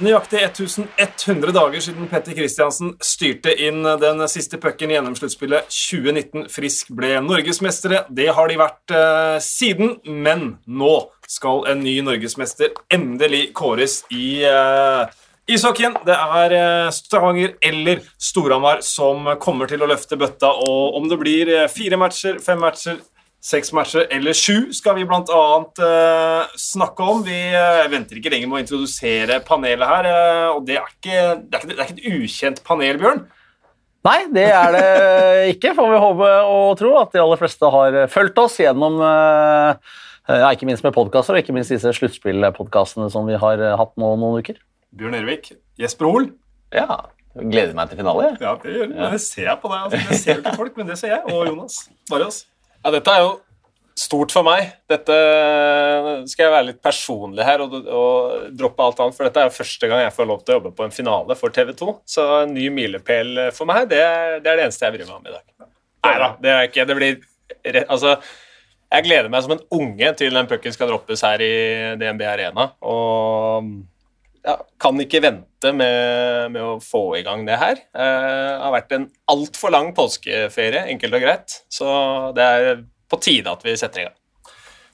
Nøyaktig 1100 dager siden Petter Kristiansen styrte inn den siste pucken i NM-sluttspillet 2019. Frisk ble norgesmestere. Det har de vært eh, siden, men nå skal en ny norgesmester endelig kåres i eh, ishockeyen. Det er eh, Stavanger eller Storhamar som kommer til å løfte bøtta, og om det blir eh, fire matcher, fem matcher Seks matcher eller sju skal vi bl.a. Uh, snakke om. Vi uh, venter ikke lenger med å introdusere panelet her. Uh, og det er, ikke, det, er ikke, det er, ikke, et ukjent panel, Bjørn? Nei, det er det ikke, får vi håpe og tro. At de aller fleste har fulgt oss gjennom ja, ikke minst med podkaster, og ikke minst disse sluttspillpodkastene som vi har hatt nå noen uker. Bjørn Ervik, Jesper Hoel. Ja, gleder meg til finale. Ja, det gjør ja. Det ser jeg på deg. Altså, det ser jo ikke folk, men det ser jeg. Og Jonas Marius. Ja, dette er jo stort for meg. Dette skal jeg være litt personlig her og, og, droppe alt annet, for dette er jo første gang jeg får lov til å jobbe på en finale for TV2. Så en ny milepæl for meg, det, det, er det eneste jeg bryr meg om i dag. Nei da, det er ikke Det blir Altså, jeg gleder meg som en unge til den pucken skal droppes her i DNB Arena, og ja, kan ikke vente med, med, å få i gang det her. Eh, det har vært en altfor lang påskeferie, enkelt og greit, så det er på tide at vi setter i gang.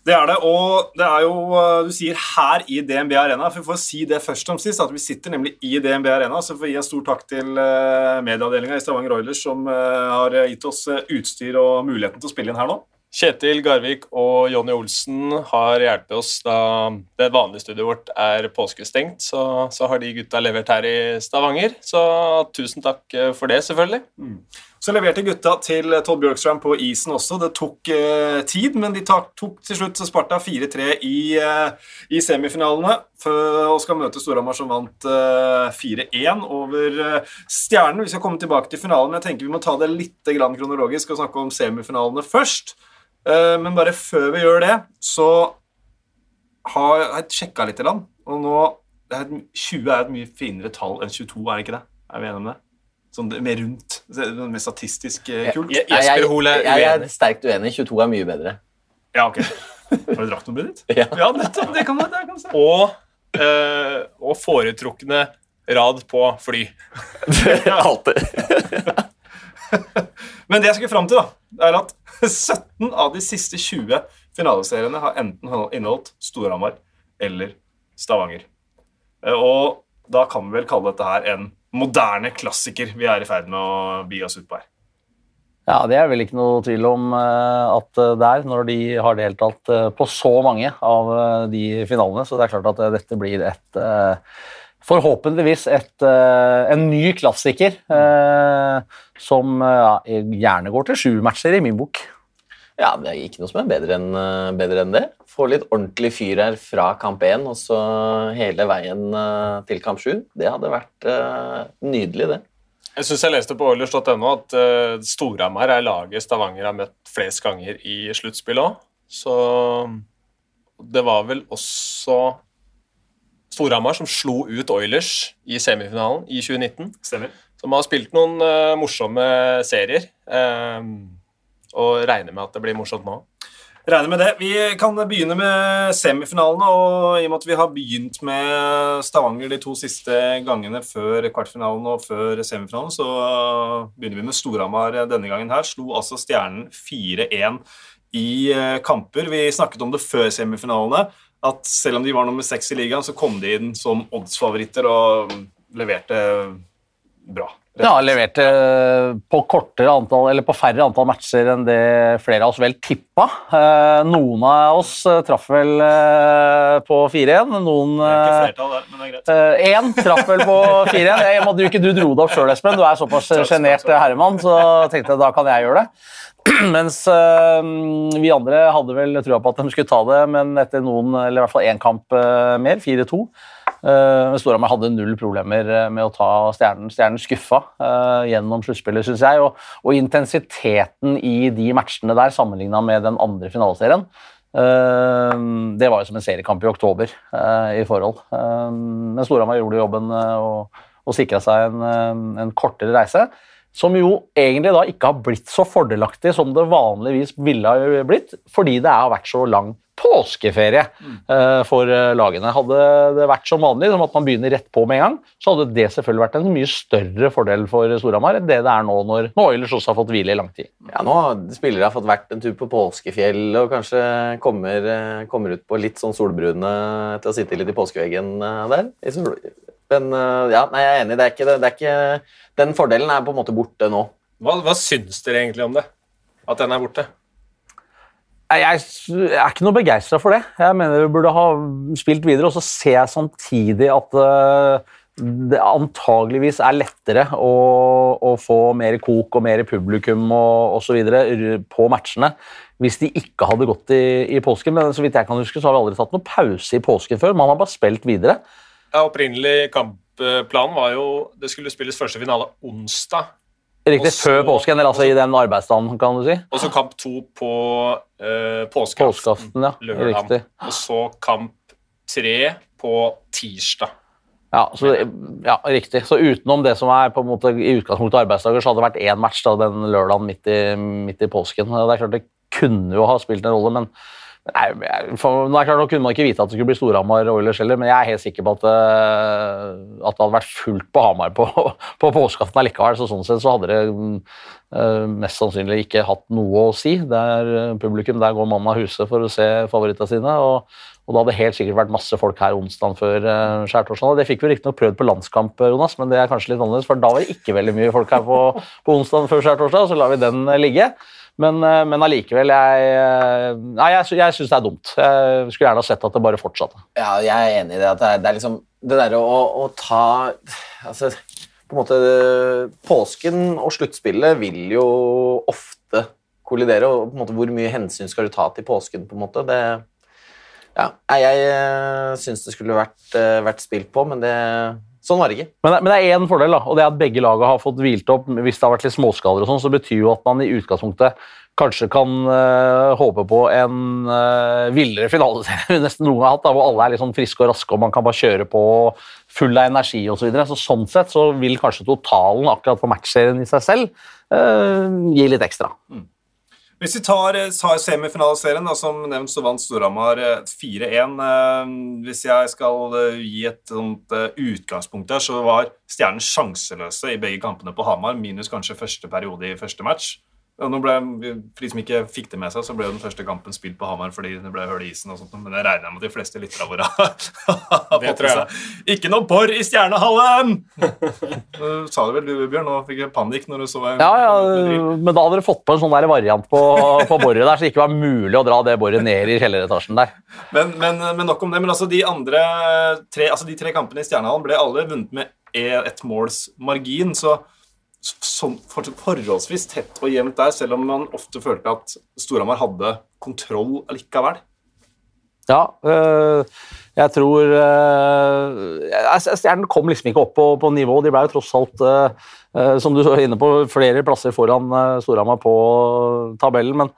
Det er det, og det er jo eh, Du sier her i DNB Arena. For å si det først om sist, at vi sitter nemlig i DNB Arena. Så får vi gi en stor takk til uh, medieavdelinga i Stavanger Oilers, som har gitt oss utstyr og muligheten til å spille inn her nå. Kjetil Garvik og Jonny Olsen har hjulpet oss da det vanlige studioet vårt er påskestengt. Så, så, har de gutta levert her i Stavanger. Så tusen takk for det, selvfølgelig. Mm. Så leverte gutta til Todd Bjørkstrand på isen også. Det tok eh, tid, men de tok, tok til slutt Sparta 4-3 i, eh, i, semifinalene og skal møte Storhamar, som vant eh, 4-1 over eh, Stjernen. Vi skal komme tilbake til finalen, men jeg tenker vi må ta det litt kronologisk og snakke om semifinalene først. Eh, men bare før vi gjør det, så har jeg sjekka litt, i land, og nå er 20 er et mye finere tall enn 22, er det ikke det? Er vi enige om det? Sånn mer rundt. Mer statistisk eh, kult. Jeg, jeg, jeg, jeg, er sterkt uenig. 22 er mye bedre. Ja, ok. Har du draktnumret ditt? Ja. ja, nettopp. Det kan du si. Og, øh, og foretrukne rad på fly. Alltid. Men det jeg skal fram til, da, er at 17 av de siste 20 finaleseriene har enten inneholdt Storhamar eller Stavanger. Eh, og da kan vi vel kalle dette her en moderne klassiker vi er i ferd med å bi oss ut på her. Ja, det er vel ikke noe tvil om eh, at det er, når de har deltatt eh, på så mange av eh, de finalene. Så det er klart at dette blir et Forhåpentligvis et, en ny klassiker som ja, gjerne går til sju matcher i min bok. Ja, det er ikke noe som er bedre enn, bedre enn det. Få litt ordentlig fyr her fra kamp 1 og så hele veien til kamp 7. Det hadde vært uh, nydelig, det. Jeg syns jeg leste på Oilers.no at uh, Storhamar er laget Stavanger har møtt flest ganger i sluttspill òg. Så det var vel også Storhamar som slo ut Oilers i semifinalen i 2019. Stemmer. Som har spilt noen uh, morsomme serier. Um, og regner med at det blir morsomt nå. Regner med det. Vi kan begynne med semifinalene. og I og med at vi har begynt med Stavanger de to siste gangene før kvartfinalen og før semifinalen, så begynner vi med Storhamar denne gangen. her. Slo altså Stjernen 4-1 i eh, kamper. Vi snakket om det før semifinalene, at selv om de var nummer seks i ligaen, så kom de inn som oddsfavoritter og leverte bra. Ja, leverte på antall, eller på færre antall matcher enn det flere av oss vel tippa. Eh, noen av oss eh, traff vel eh, på 4-1. Noen Én traff vel på 4-1. Jeg måtte jo ikke du dro det opp sjøl, Espen. Du er såpass sjenert herremann, så tenkte jeg da kan jeg gjøre det. Mens vi andre hadde vel trua på at de skulle ta det, men etter noen, eller i hvert fall én kamp mer, 4-2 Uh, Storhamar hadde null problemer eh, med å ta Stjernen. Stjernen skuffa uh, gjennom sluttspillet, syns jeg. Og, og, intensiteten i de matchene der sammenligna med den andre finaleserien, uh, det var jo som en seriekamp i oktober i forhold. men Storhamar gjorde jobben og, og sikra seg en, en, kortere reise. Som jo egentlig da ikke har blitt så fordelaktig som det vanligvis ville ha blitt, fordi det har vært så lang påskeferie eh, for eh, lagene. Hadde det vært som vanlig, som at man begynner rett på med en gang, så hadde det selvfølgelig vært en mye større fordel for Storhamar enn det det er nå når, når Oilers også har fått hvile i lang tid. Ja, nå har spillere har fått vært en tur på påskefjell og kanskje kommer, eh, kommer ut på litt sånn solbrune til å sitte litt i påskeveggen eh, der. Men eh, ja, nei, jeg er enig. Det er ikke, det, det er ikke, den fordelen er på en måte borte nå. Hva, hva syns dere egentlig om det? At den er borte? Jeg jeg er ikke noe begeistra for det. Jeg mener vi burde ha spilt videre, og så ser jeg samtidig at eh, det antageligvis er lettere å, å få mer kok og mer publikum og osv. på matchene hvis de ikke hadde gått i, i påsken. Men så vidt jeg kan huske, så har vi aldri tatt noen pause i påsken før. Man har bare spilt videre. Ja, opprinnelig kampplanen var jo Det skulle spilles første finale onsdag. Riktig, så- før påsken, eller altså i den arbeidsdagen, kan du si. Og så kamp to på uh, påskeaften. Ja. Lørdag. Riktig. Og så kamp tre på tirsdag. Ja, så, ja, riktig. Så utenom det som er på en måte i utgangspunktet arbeidsdager, så hadde det vært én match da, den lørdagen midt i, midt i påsken. Det er klart det kunne jo ha spilt en rolle, men Nei, for, det klart, nå kunne man ikke vite at det skulle bli Storhamar Oilers heller, men jeg er helt sikker på at, eh, at det hadde vært fullt på Hamar på, på påskeaften allikevel. Så sånn sett så hadde det eh, mest sannsynlig ikke hatt noe å si. Det er eh, publikum, der går mannen av huset for å se favorittene sine. og og det hadde helt sikkert vært masse folk her onsdag før uh, skjærtorsdag. Det fikk vi riktignok prøvd på landskamp, Jonas, men det er kanskje litt annerledes, for da var det ikke veldig mye folk her på, på onsdag før skjærtorsdag, så lar vi den ligge. Men, eh, men allikevel, jeg, eh, nei, jeg, jeg syns det er dumt. Jeg skulle gjerne ha sett at det bare fortsatte. Ja, jeg er enig i det. at Det er, det er liksom det derre å, å ta Altså, på en måte Påsken og sluttspillet vil jo ofte kollidere, og på en måte hvor mye hensyn skal du ta til påsken, på en måte? Det Ja, nei, jeg uh, syns det skulle vært, eh, vært spilt på, men det Sånn var det ikke. Men, men det er én fordel, da, og det er at begge lagene har fått hvilt opp. Hvis det har vært litt småskader, og sånn, så betyr jo at man i utgangspunktet kanskje kan eh, håpe på en uh, villere finaleserie enn nesten noen har hatt, da, hvor alle er litt sånn friske og raske og man kan bare kjøre på full av energi osv. Så videre. så sånn sett så vil kanskje totalen akkurat for matchserien i seg selv eh, gi litt ekstra. Hvis vi tar, eh, tar semifinaliserien, da, som nevnt så vant Storhamar eh, 4-1. Eh, Hvis jeg skal eh, gi et sånt eh, utgangspunkt der, så var Stjernen sjanseløse i begge kampene på Hamar, minus kanskje første periode i første match. Og nå ble, for de som ikke fikk det med seg, så ble jo den første kampen spilt på Hamar fordi det ble hull i isen. og sånt, Men det regner jeg med at de fleste lytterne våre har fått med seg. Ikke noe bor i Stjernehallen! Du sa det vel du, Bjørn? Nå fikk jeg panikk når du så en Ja, ja. Men da hadde dere fått på en sånn der variant på, på boret der, så det ikke var mulig å dra det boret ned i kjelleretasjen der. Men, men, men nok om det. Men altså de andre tre, altså de tre kampene i Stjernehallen ble alle vunnet med e- ett måls margin. Så sånn forholdsvis tett og jevnt der, selv om man ofte følte at Storhamar hadde kontroll likevel? Ja, øh, jeg tror øh, Stjernen kom liksom ikke opp på, på nivå. De ble jo tross alt, øh, som du var inne på, flere plasser foran Storhamar på tabellen. Men,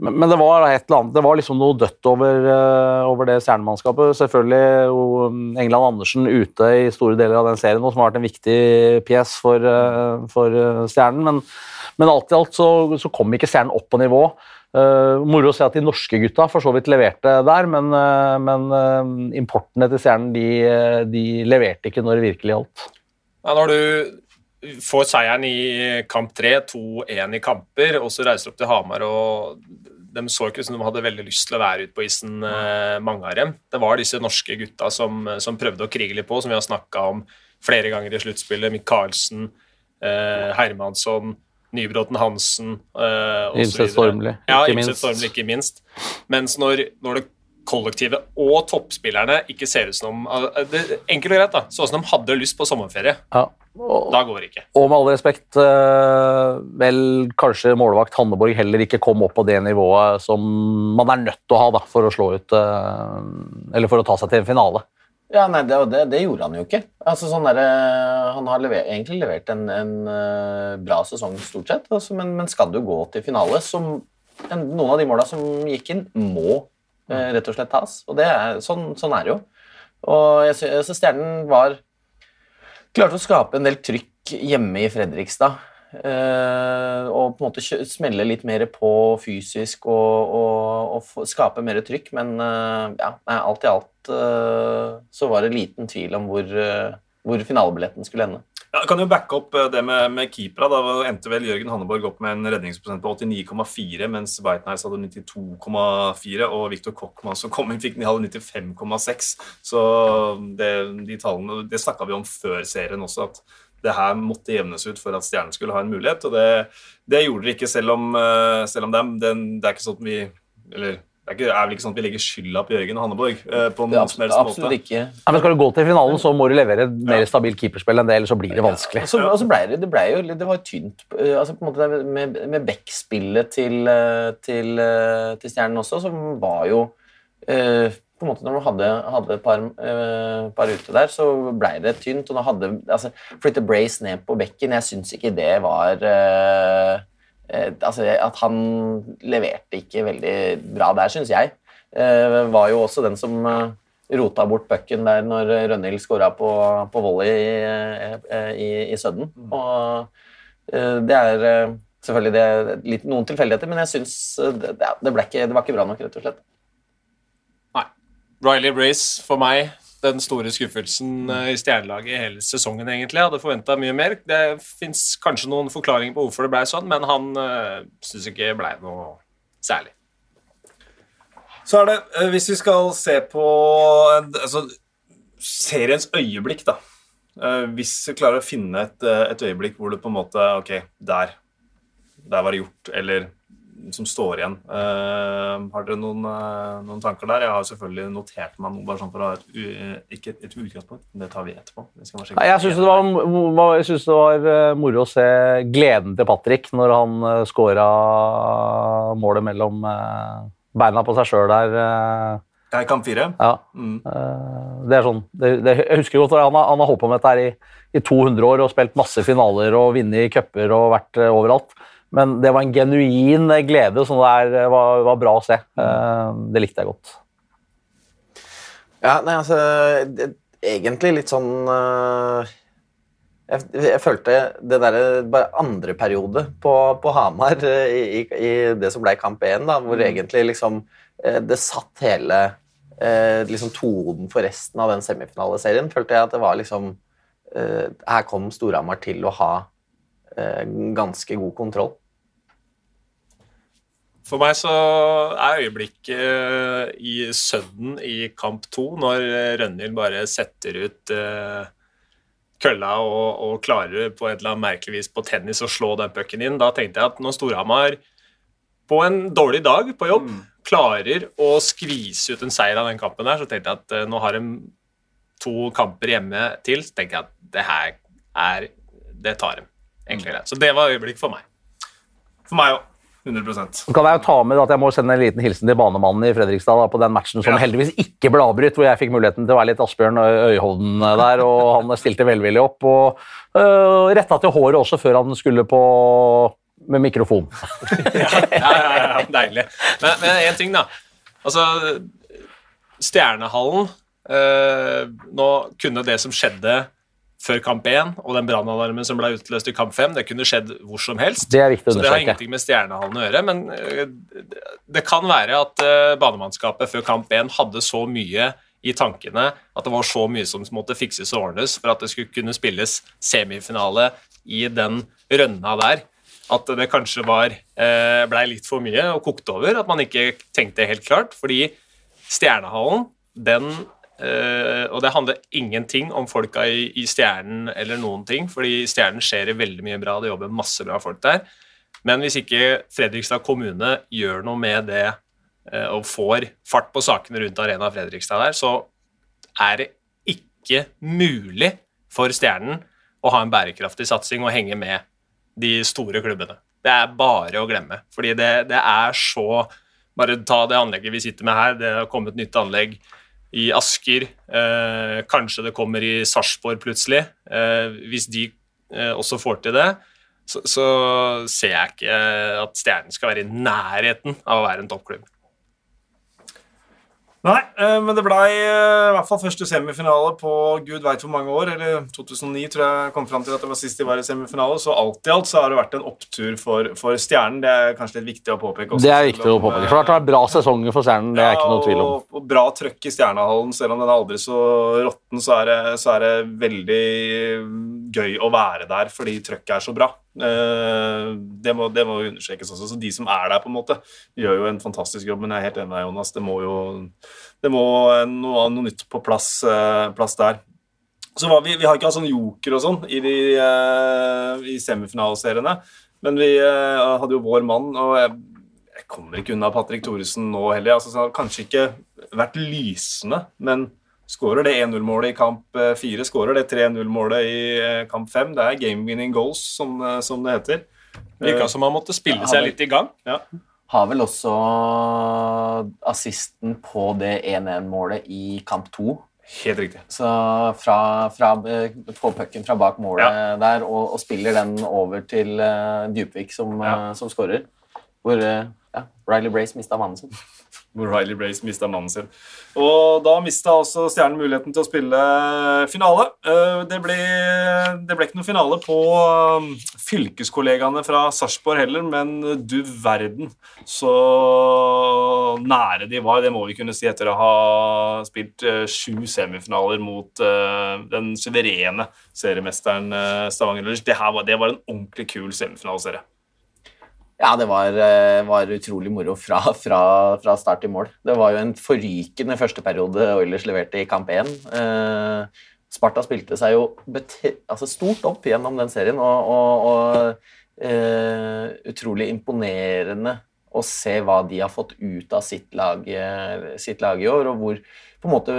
men, men det var et eller annet, det var liksom noe dødt over, øh, over det stjernemannskapet. Selvfølgelig jo England Andersen ute i store deler av den serien, som har vært en viktig pjes for, øh, for øh, Stjernen. Men, men alt i alt så, så kom ikke Stjernen opp på nivå. Uh, moro å se at de norske gutta for så vidt leverte der, men, uh, men uh, importene til Stjernen de, de leverte ikke når det virkelig gjaldt. Ja, når du får seieren i kamp tre, 2-1 i kamper, og så reiser de opp til Hamar og de så ikke ut som de hadde veldig lyst til å være ute på isen, eh, mange av dem. Det var disse norske gutta som, som prøvde å krige litt på, som vi har snakka om flere ganger i sluttspillet. Michaelsen, eh, Hermansson, Nybråten Hansen eh, og så Stormli, ikke ja, minst. Stormli, ikke minst. Mens når, når det kollektivet og toppspillerne ikke ser ut som eh, det, Enkelt og greit, da. Sånn som de hadde lyst på sommerferie. Ja. Og, Da går det ikke. og med all respekt, uh, vel kanskje målvakt Hanneborg heller ikke kom opp på det nivået som man er nødt til å ha da, for å slå ut uh, Eller for å ta seg til en finale. Ja, nei, det, det, det gjorde han jo ikke. Altså, sånn der, eh, han har lever, egentlig levert en, en eh, bra sesong stort sett, altså, men, men skal du gå til finale, så en, noen av de måla som gikk inn, må eh, rett og slett tas. Og det er, sånn, sånn er det jo. Og jeg syns Stjernen var Klarte å skape en del trykk hjemme i Fredrikstad Uh, og på en måte smelle litt mer på fysisk og, og, og skape mer trykk. Men uh, ja, alt i alt uh, så var det liten tvil om hvor, eh, hvor finalebilletten skulle ende. Ja, jeg kan jo backe opp eh, det med, med keepera. Da endte vel Jørgen Hanneborg opp med en redningsprosent på 89,4, mens Beitenheis hadde 92,4, og Viktor Kochmann som kom inn, fikk hadde 95,6. Så det, de tallene Det snakka vi om før serien også, at det her måtte jevnes ut for at Stjernen skulle ha en mulighet. Og det, det gjorde det ikke, selv om, eh, selv om det, det, det er ikke sånn at vi Eller det er, ikke, er vel ikke sånn at vi legger skylda på Jørgen Hanneborg eh, på noen som helst absolutt måte. ikke. Ja, men Skal du gå til finalen, så må du levere et mer stabilt keeperspill enn det, ellers så blir det vanskelig. Og så, og så ble det, det ble jo det var tynt eh, altså på en måte det med, med backspillet til, eh, til, eh, til Stjernen også, som var jo eh, på en måte Når du hadde, hadde et par, eh, par ute der, så ble det tynt. og da hadde, altså, Flytte Brace ned på bekken, jeg syns ikke det var altså, At han leverte ikke veldig bra der, syns jeg. Eh, var jo også den som eh, rota bort pucken der når Rønhild skåra på, på volley i, i, i Sudden. Og eh, det er eh, selvfølgelig det, litt, noen tilfeldigheter, men jeg syns eh, det, det, ikke, det var ikke bra nok, rett og slett. Nei. Riley Brace for meg den store skuffelsen eh, i stjernelaget hele sesongen, egentlig. Jeg hadde forventa mye mer. Det fins kanskje noen forklaringer på hvorfor det ble sånn, men han uh, syns ikke det ble noe særlig. Så er det, eh, hvis vi skal se på eh, altså, seriens øyeblikk, da. Eh, Hvis vi klarer å finne et, eh, et øyeblikk hvor det på en måte Ok, der. Der var det gjort. Eller som står igjen. Uh, har dere noen, uh, noen tanker der? Jeg har selvfølgelig notert meg noe, bare sånn for å ha et, uh, ikke et, utgangspunkt. Det tar vi etterpå. Vi Nei, jeg syns det, var- var- jeg synes det var moro å se gleden til Patrick når han uh, scora målet mellom beina på seg sjøl der. Uh, Ja, kamp fire. ja. Mm. Det er sånn, det, det, jeg husker godt, Han har, han har holdt på med dette her i, i 200 år og spilt masse finaler og vunnet cuper og vært overalt. Men det var en genuin glede som det eh, var, var bra å se. Eh, det likte jeg godt. Ja, nei, altså det, Egentlig litt sånn øh, jeg, jeg følte det derre bare andre periode på, på Hamar i, i, i det som ble kamp 1, da, hvor egentlig liksom det satt hele liksom tonen for resten av den semifinaleserien, følte jeg at det var liksom Her kom Storhamar til å ha ganske god kontroll. For meg så er øyeblikket eh, i Sudden i kamp to, når eh, Rønhild bare setter ut eh, kølla og, og klarer på et eller annet merkelig vis på tennis å slå den pucken inn. Da tenkte jeg at når Storhamar på en dårlig dag på jobb klarer å skvise ut en seier av den kampen der, så tenkte jeg at nå har de to kamper hjemme til, så tenker jeg at det her er Det tar dem. Egentlig greit. Så det var øyeblikk for meg. For meg òg. 100 Så kan jeg jo ta med at jeg må sende en liten hilsen til banemannen i Fredrikstad da, på den matchen som Ja. heldigvis ikke ble avbrutt, hvor jeg fikk muligheten til å være litt Asbjørn Øyhovden der, og han stilte velvillig opp og øh, retta til håret også før han skulle på med mikrofon. ja, ja, ja, deilig. Men, én en ting, da. Altså, Stjernehallen øh, Nå kunne det som skjedde før kamp 1, og den brannalarmen som ble utløst i kamp 5, det kunne skjedd hvor som helst. Det er viktig å undersøke. Så det har ingenting med Stjernehallen å gjøre, men eh, det kan være at eh, banemannskapet før kamp 1 hadde så mye i tankene at det var så mye som måtte fikses og ordnes for at det skulle kunne spilles semifinale i den rønna der. At det kanskje var eh, blei litt for mye og kokte over, at man ikke tenkte helt klart. Fordi Stjernehallen, den eh, Og det handler ingenting om folka i, i Stjernen eller noen ting, fordi i Stjernen skjer det veldig mye bra, det jobber masse bra folk der. Men hvis ikke Fredrikstad kommune gjør noe med det uh, og får fart på sakene rundt Arena Fredrikstad der, så er det ikke mulig for Stjernen å ha en bærekraftig satsing og henge med de store klubbene. Det er bare å glemme. Fordi det, det er så Bare ta det anlegget vi sitter med her. Det har kommet nytt anlegg i Asker. Eh, kanskje det kommer i Sarpsborg plutselig. Eh, hvis de eh, også får til det, så, så ser jeg ikke at Stjernen skal være i nærheten av å være en toppklubb. Nei, eh, men det blei eh, i hvert fall første semifinale på gud veit hvor mange år. Eller 2009 tror jeg kom fram til at det var sist de var i semifinale. Så alt i alt så har det vært en opptur for, for Stjernen. Det er kanskje litt viktig å påpeke også. Det er viktig å påpeke. For det har vært bra sesonger for Stjernen. Det er ikke noe tvil om. Og, og bra trøkk i Stjernehallen. Selv om den er aldri så råtten, så, er det, så er det veldig gøy å være der fordi trøkket er så bra. Eh, det må, det må understrekes også. Så de som er der, på en måte, gjør jo en fantastisk jobb. Men jeg er helt enig med deg, Jonas. Det må jo det må noe, noe nytt på plass, eh, plass der. Så vi, vi, har ikke hatt sånn joker og sånn i, de, uh, i semifinaleseriene. Men vi hadde jo vår mann, og jeg, jeg kommer ikke unna Patrick Thoresen nå heller. Altså, så har kanskje ikke vært lysende, men Skårer det 1-0-målet i kamp 4, eh, skårer det 3-0-målet i eh, kamp 5. Det er game winning goals, som, eh, som det heter. Virka som han måtte spille seg litt i gang. Ja. Har vel også assisten på det 1-1-målet i kamp 2. Helt riktig. Så fra, fra få pucken fra bak målet ja. der og, og, spiller den over til uh, Djupvik, som, ja. uh, som skårer. Hvor uh, ja, Riley Brace mista mannen sin hvor Riley Brace mista mannen sin. Og da mista også Stjernen muligheten til å spille finale. Eh, det ble, det ble ikke noe finale på um, fylkeskollegaene fra Sarpsborg heller, men du verden så nære de var. Det må vi kunne si etter å ha spilt eh, sju semifinaler mot eh, den suverene seriemesteren Stavanger Lullers. Det, det var en ordentlig kul semifinaleserie. Ja, det var, eh, var utrolig moro fra, fra, fra, start til mål. Det var jo en forrykende første periode Oilers leverte i kamp 1. Eh, Sparta spilte seg jo altså stort opp gjennom den serien, og, og, og eh, utrolig imponerende å se hva de har fått ut av sitt lag, sitt lag i år, og hvor på en måte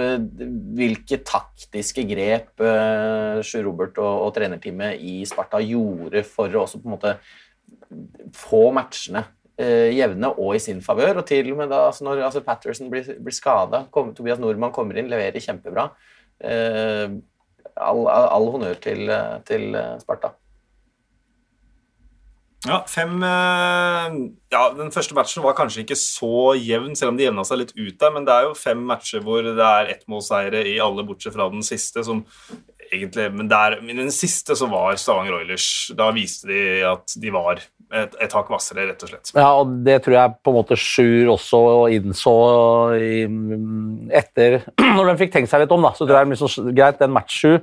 hvilke taktiske grep eh, Sjur Robert og, og trenerteamet i Sparta gjorde for å også på en måte få matchene eh, jevne og i sin favør. Og til og med da altså når altså Patterson blir, blir skada, Tobias Nordmann kommer inn, leverer kjempebra. Eh, all, all, honnør til, til Sparta. Ja, fem eh, Ja, den første matchen var kanskje ikke så jevn, selv om de jevna seg litt ut der, men det er jo fem matcher hvor det er ettmålseiere i alle, bortsett fra den siste, som egentlig Men der, i den siste så var Stavanger Oilers Da viste de at de var et, et hakk hvassere, rett og slett. Ja, og det tror jeg på en måte Sjur også innså i, etter Når de fikk tenkt seg litt om, da, så tror jeg det er så greit, den match sju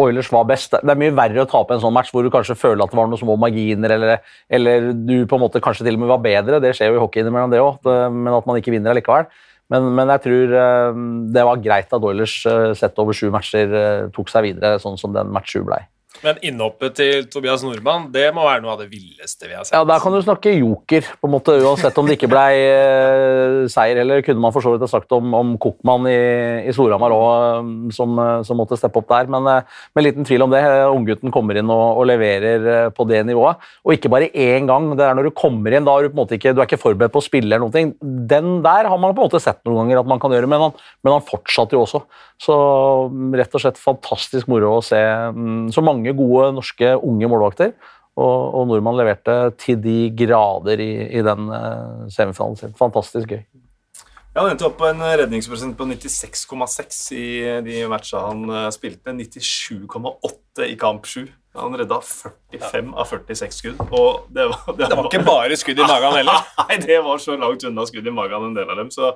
Oilers var best. Det er mye verre å tape en sånn match hvor du kanskje føler at det var noen små marginer, eller, eller du på en måte kanskje til og med var bedre. Det skjer jo i hockey innimellom, det òg, men at man ikke vinner allikevel. Men, men, jeg tror uh, det var greit at Oilers uh, sett over sju matcher uh, tok seg videre, sånn som den match sju blei. Men innhoppet til Tobias Nordmann det må være noe av det villeste vi har sett. Ja, Der kan du snakke joker, på en måte, uansett om det ikke ble eh, seier. Eller kunne man for så vidt ha sagt om, om Kokmann i, i Storhamar òg, som, som, måtte steppe opp der. Men eh, med liten tvil om det. Unggutten kommer inn og, og, leverer eh, på det nivået. Og ikke bare én gang. Det er når du kommer inn, da er du på en måte ikke, du er ikke forberedt på å spille eller noen ting. Den der har man på en måte sett noen ganger at man kan gjøre, men han, men han fortsatte jo også. Så rett og slett fantastisk moro å se mm, så mange gode norske unge målvakter. Og, og nordmann leverte til de grader i, i den uh, semifinalen sin. Fantastisk gøy. Ja, Han endte opp på en redningsprosent på 96,6 i de matcha han uh, spilte. 97,8 i kamp 7. Han redda 45 av 46 skudd. Og det var, det var, det var ikke bare skudd i magen heller. Nei, det var så langt unna skudd i magen, en del av dem. Så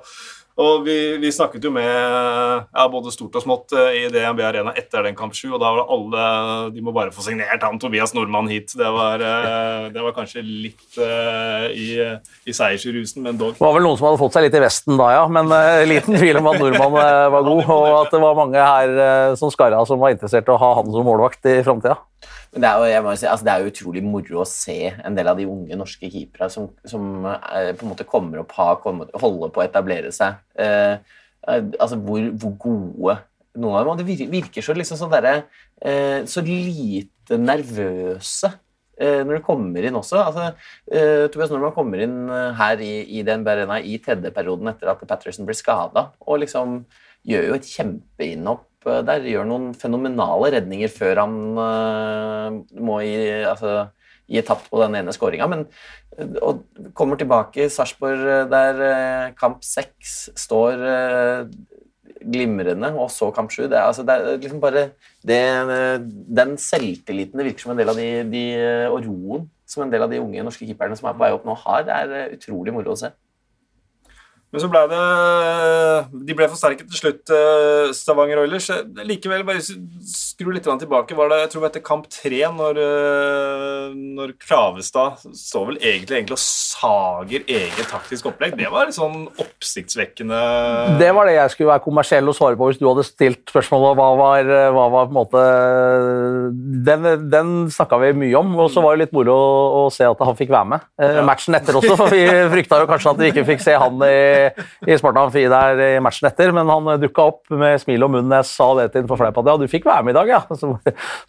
og vi, vi, snakket jo med ja, både stort og smått eh, i DNB Arena etter den kamp 7, og da var det alle De må bare få signert han Tobias Nordmann hit. Det var, eh, det var kanskje litt uh, i, i seiersrusen, men dog. Det var vel noen som hadde fått seg litt i vesten da, ja. Men uh, liten tvil om at Nordmann uh, var god, og at det var mange her som skarra som var interessert i å ha han som målvakt i framtida. Men det er, jo, si, altså det er jo utrolig moro å se en del av de unge norske keepere som, som eh, på en måte kommer opp, har kommet, holder på å etablere seg. Eh, eh, altså hvor, hvor, gode noen av dem Det virker så liksom sånn der, eh, Så lite nervøse eh, når de kommer inn også. Altså, eh, Tobias Nordmann kommer inn her i, i DNB Arena i tredje perioden etter at Patterson blir skada, og liksom gjør jo et kjempeinnhopp der. Gjør noen fenomenale redninger før han uh, må i, altså, gi tapt på den ene skåringa. Men og kommer tilbake, Sarpsborg der kamp seks står glimrende, og så kamp sju. Det, altså, det er liksom bare det, Den selvtilliten det virker som en del av de, de, og roen som en del av de unge norske keeperne som er på vei opp nå, har, det er utrolig moro å se. Men så ble det De ble forsterket til slutt, eh, Stavanger Oilers. Likevel, bare skru litt tilbake. Var det, jeg tror det var kamp tre, når, eh, når Kravestad står vel egentlig, egentlig og sager eget taktisk opplegg. Det var litt sånn oppsiktsvekkende Det var det jeg skulle være kommersiell og svare på hvis du hadde stilt spørsmålet hva var, hva var på en måte Den, den snakka vi mye om, og så var det litt moro å, å se at han fikk være med. Eh, ja. Matchen etter også, for vi frykta jo kanskje at vi ikke fikk se han i i Spartan Fi der i matchen etter, men han dukka opp med smil og munn. Jeg sa det til ham på fleip at ja, du fikk være med i dag, ja. Så,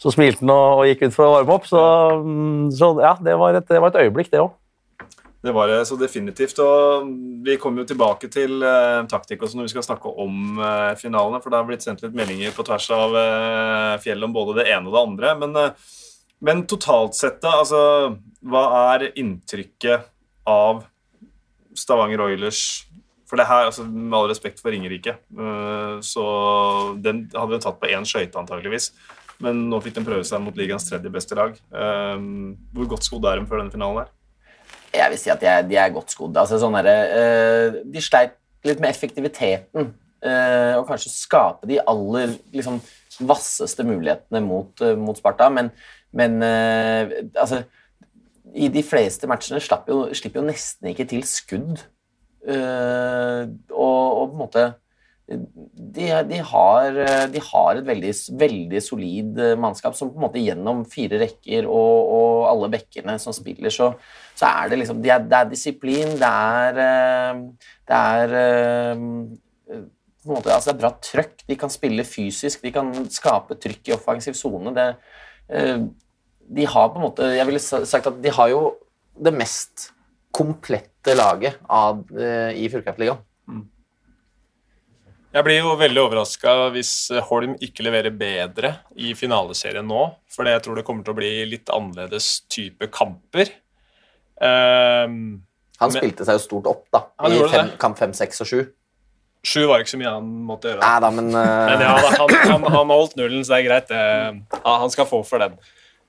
så smilte han og, og, gikk ut for å varme opp. Så, så ja, det var, et, det var et øyeblikk, det òg. Det var det så definitivt. og Vi kommer jo tilbake til uh, taktikk også når vi skal snakke om uh, finalene. For det har blitt sendt litt meldinger på tvers av uh, fjellet om både det ene og det andre. Men, uh, men totalt sett, da, altså Hva er inntrykket av Stavanger Oilers for det her, altså, Med all respekt for Ringerike, uh, så den hadde de tatt på én skøyte antageligvis. Men nå fikk de prøve seg mot ligaens tredje beste lag. Uh, hvor godt skodd er de før denne finalen her? Jeg vil si at de er, de er godt skodd. Altså, sånn her, de sleit litt med effektiviteten. og kanskje skape de aller liksom, vasseste mulighetene mot, mot Sparta. Men, men altså I de fleste matchene slipper jo, slipper jo nesten ikke til skudd Eh, og, og, på en måte de, de, har, de har, et veldig, veldig, solid eh, mannskap som på en måte gjennom fire rekker og, og alle bekkene som spiller, så, så er det liksom Det er, det er disiplin, det er, eh, det er på en måte, altså det er bra trøkk. De kan spille fysisk, de kan skape trykk i offensiv sone. De har på en måte Jeg ville sagt at de har jo det mest komplette laget av, uh, i Fjordkraftligaen. Mm. Jeg blir jo veldig overraska hvis Holm ikke leverer bedre i finaleserien nå. For jeg tror det kommer til å bli litt annerledes type kamper. Um, han spilte seg jo stort opp da, i fem, kamp fem, seks og sju. Sju var ikke så mye han måtte gjøre. Nei da, men, uh... men ja, han, han, han, holdt nullen, så det er greit. Det, han skal få for den.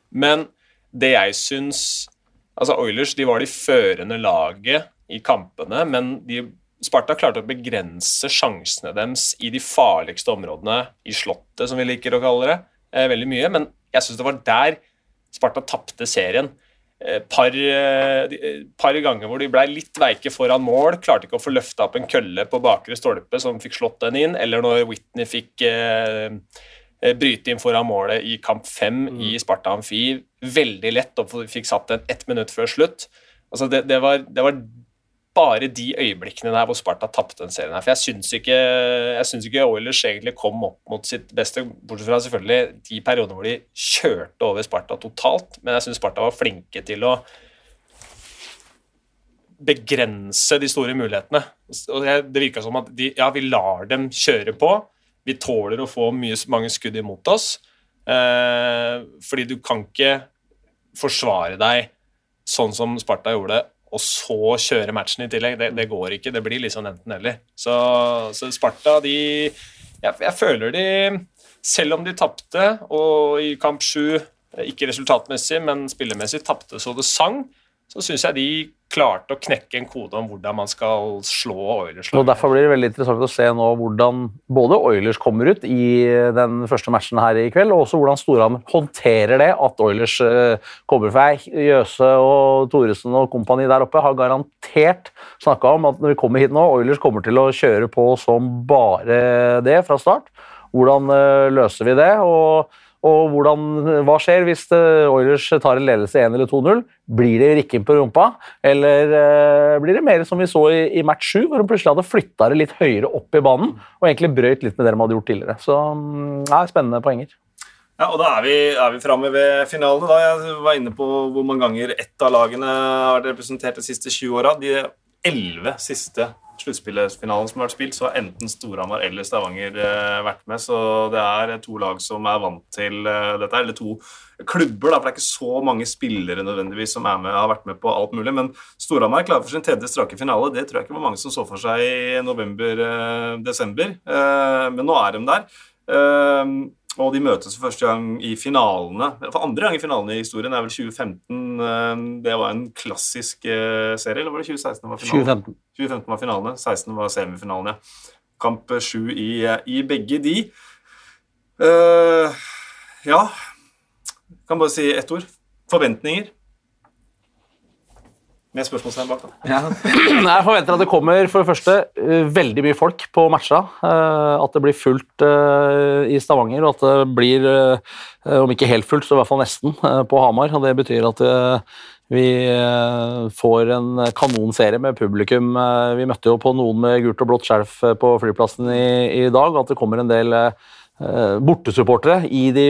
Men det jeg syns Altså Oilers de var de førende laget i kampene, men de, Sparta klarte å begrense sjansene deres i de farligste områdene i Slottet, som vi liker å kalle det, eh, veldig mye. Men jeg syns det var der Sparta tapte serien. Eh, par, eh, par, ganger hvor de ble litt veike foran mål, klarte ikke å få løfta opp en kølle på bakre stolpe som fikk slått den inn, eller når Whitney fikk eh, Eh, bryte inn foran målet i kamp fem mm. i Sparta Amfi veldig lett og fikk satt den ett minutt før slutt. Altså det, det, var, det, var, bare de øyeblikkene der hvor Sparta tapte den serien. her, for Jeg syns ikke, jeg ikke Oilers egentlig kom opp mot sitt beste, bortsett fra selvfølgelig de periodene hvor de kjørte over Sparta totalt, men jeg syns Sparta var flinke til å begrense de store mulighetene. Og Det virka som at de, ja, vi lar dem kjøre på vi tåler å få mye, mange skudd imot oss. Eh, fordi du kan ikke forsvare deg sånn som Sparta gjorde, og så kjøre matchen i tillegg. Det, det går ikke. Det blir liksom enten-eller. Så, så, Sparta, de jeg, jeg, føler de Selv om de tapte, og i kamp sju, ikke resultatmessig, men spillemessig, tapte så det sang, så syns jeg de klarte å knekke en kode om hvordan man skal slå Oilers. Og Derfor blir det veldig interessant å se nå hvordan både Oilers kommer ut i den første matchen her i kveld, og også hvordan Storhamar håndterer det at Oilers eh, kommer For Jøse og Thoresen og kompani der oppe har garantert snakka om at når vi kommer hit nå, Oilers kommer til å kjøre på som bare det fra start. Hvordan eh, løser vi det? og og hvordan, hva skjer hvis eh, Oilers tar en ledelse 1 eller 2-0? Blir det rikken på rumpa, eller uh, blir det mer som vi så i, i match 7, hvor de plutselig hadde flytta det litt høyere opp i banen og egentlig brøyt litt med det de hadde gjort tidligere? Så det ja, spennende poenger. Ja, og Da er vi, er vi framme ved finalene. da. Jeg var inne på hvor mange ganger ett av lagene har vært representert de siste 20 åra. Elleve siste sluttspillfinalen som har vært spilt, så har enten Storhamar eller Stavanger eh, vært med. Så det er to lag som er vant til eh, dette, eller to klubber, da, for det er ikke så mange spillere nødvendigvis som er med, har vært med på alt mulig. Men Storhamar er klar for sin tredje strake finale. Det tror jeg ikke var mange som så for seg i november-desember, eh, men nå er de der. Og de møtes for første gang i finalene. For andre gang i finalene i historien er vel 2015. Eh, det var en klassisk eh, serie, eller var det 2016 var finalen? 2015. 2015 var finalene, 16 var semifinalen, ja. Kamp sju i, i, begge de. Uh, ja Kan bare si ett ord. Forventninger. Med spørsmålstegn bak. Ja. Jeg forventer at det kommer for det første eh, veldig mye folk på matcha. Eh, at det blir fullt eh, i Stavanger, og at det blir, om ikke helt fullt, så i hvert fall nesten, på Hamar. og Det betyr at vi får en kanonserie med publikum. Vi møtte jo på noen med gult og blått skjerf på flyplassen i dag, og at det kommer en del bortesupportere i de,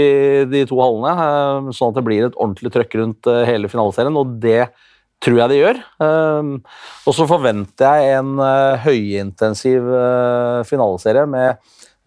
de, to hallene, sånn at det blir et ordentlig trøkk rundt hele finaleserien. og det tror jeg det gjør. Ehm, og så forventer jeg en uh, høyintensiv uh, finaleserie med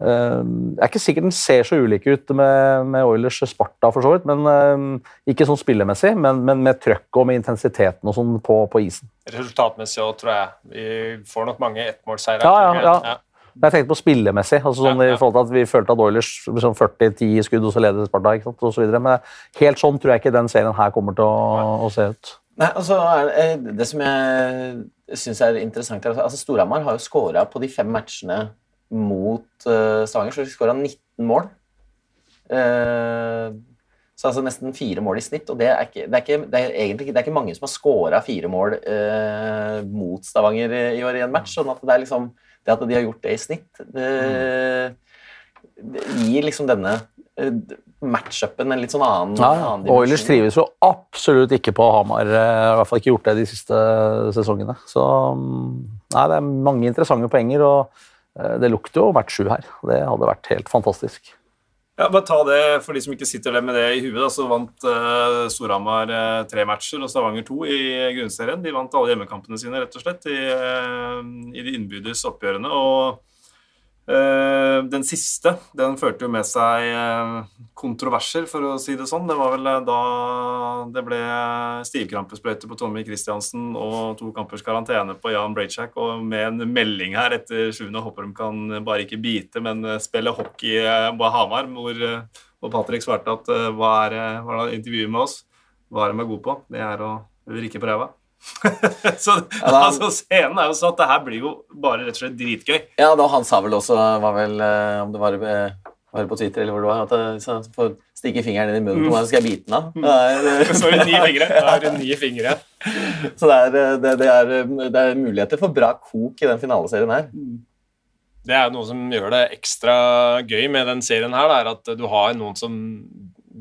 ehm, Jeg er ikke sikkert den ser så ulik ut med, med Oilers Sparta, for så vidt. men ehm, Ikke sånn spillemessig, men, men med trøkk og med intensiteten og sånn på, på, isen. Resultatmessig òg, tror jeg. Vi får nok mange ettmålsseire. Ja, ja, ja. Jeg tenkte på spillemessig. altså sånn i forhold til at Vi følte at Oilers liksom 40-10 skudd, og så leder Sparta. ikke sant, og så videre. Men helt sånn tror jeg ikke den serien her kommer til å, å se ut. Nei, altså, Det som jeg syns er interessant er, altså Storhamar har jo skåra på de fem matchene mot uh, Stavanger, så de skåra 19 mål. Uh, så altså nesten fire mål i snitt. Og det er, ikke, det er, ikke, det er egentlig det er ikke mange som har scora fire mål uh, mot Stavanger i år i en match. sånn at det er liksom det at de har gjort det i snitt, det, det gir liksom denne matchupen en litt sånn annen, ja, annen dimensjon. Oilers trives jo absolutt ikke på Hamar. Eh, I hvert fall ikke gjort det de siste sesongene. Så mm, nei, det er mange interessante poenger, og eh, det lukter jo hvert sju her. Det hadde vært helt fantastisk. Ja, bare ta det For de som ikke sitter med det i huet, da, så vant uh, Storhamar uh, tre matcher og Stavanger to i grunnserien. De vant alle hjemmekampene sine rett og slett i, uh, i de innbyrdes oppgjørene. og Eh, den siste den førte jo med seg eh, kontroverser, for å si det sånn. Det var vel eh, da det ble stivkrampesprøyte på Tommy Christiansen og to kampers karantene på Jan Brajcak, og med en melding her etter sjuende håper de kan bare ikke bite, men spille hockey på Hamar, hvor, hvor Patrick svarte at hva er, hva er intervjuet med oss? Hva er de er gode på? Det er å vrikke på ræva. så ja, da, altså, Scenen er jo sånn at det her blir jo bare rett og slett dritgøy. Ja, da han sa vel også, var vel, eh, om det var, eh, var på Twitter eller hvor det var, at jeg så får stikke fingeren inn i munnen på meg, så skal jeg bite den av. Mm. Så har du ni fingre. Da har du ni fingre. så det er, det, det, er, det er, muligheter for bra kok i den finaleserien her. Mm. Det er noe som gjør det ekstra gøy med den serien her, er at du har noen som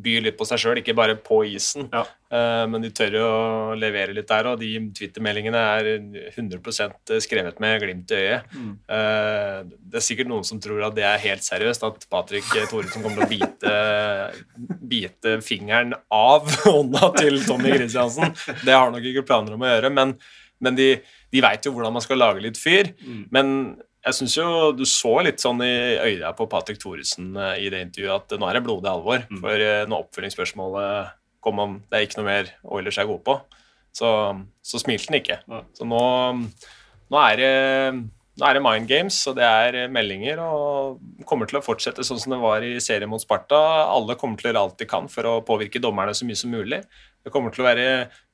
byr litt på seg sjøl, ikke bare på isen. Ja. Uh, men de tør å levere litt der, og de Twitter-meldingene er 100% skrevet med glimt i øyet. Mm. Uh, det er sikkert noen som tror at det er helt seriøst, at Patrick Thoresen kommer til å bite, bite fingeren av hånda til Tommy Christiansen. Det har han nok ikke planer om å gjøre, men, men de, de veit jo hvordan man skal lage litt fyr. Mm. Men jeg syns jo du så litt sånn i øya på Patrick Thoresen eh, i det intervjuet at nå er det blodig alvor. Mm. For eh, når oppfølgingsspørsmålet kom om det er ikke noe mer Oilers er gode på, så, så smilte han ikke. Ja. Så nå, nå, er det, nå er det mind games, og det er meldinger, og kommer til å fortsette sånn som det var i serien mot Sparta. Alle kommer til å gjøre alt de kan for å påvirke dommerne så mye som mulig. Det kommer til å være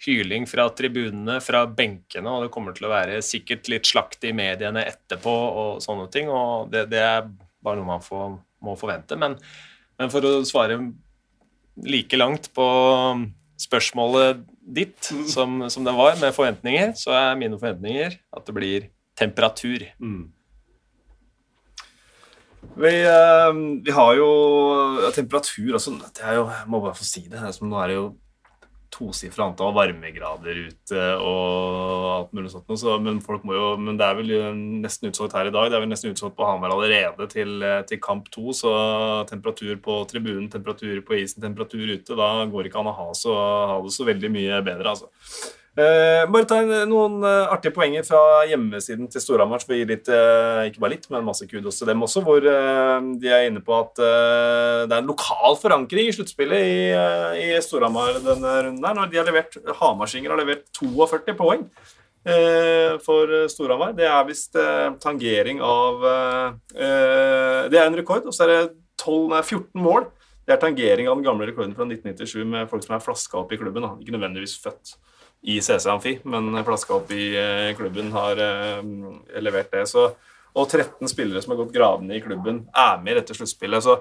hyling fra tribunene, fra benkene, og det kommer til å være sikkert litt slakt i mediene etterpå og sånne ting. og Det, det er bare noe man får, må forvente. Men, men, for å svare like langt på spørsmålet ditt mm. som, som, det var, med forventninger, så er mine forventninger at det blir temperatur. Mm. Vi, uh, vi, har jo temperatur altså, det er jo, Jeg må bare få si det. Nå er det jo tosifra antall varmegrader ute og alt mulig sånt. Så, men, jo, men det er vel nesten utsolgt her i dag. Det er vel nesten utsolgt på Hamar allerede til, til, kamp to. Så temperatur på tribunen, temperatur på isen, temperatur ute, da går det ikke an å ha, så, ha det så veldig mye bedre, altså. Eh, bare ta noen uh, artige poenger fra hjemmesiden til Storhamar. Så ikke bare litt, men masse kudos til dem også. Hvor de er inne på at det er en lokal forankring i sluttspillet i, i Storhamar denne runden. her, når de har levert, Hamarsinger har levert 42 poeng for Storhamar. Det er visst tangering av Det er en rekord, og så er det 12, nei, 14 mål. Det er tangering av den gamle rekorden fra 1997 med folk som er flaska opp i klubben. Da. Ikke nødvendigvis født i CC Amfi, men flaska opp i eh, klubben har uh, levert det. Så, og 13 spillere som har gått gravende i klubben, er med i dette sluttspillet. Så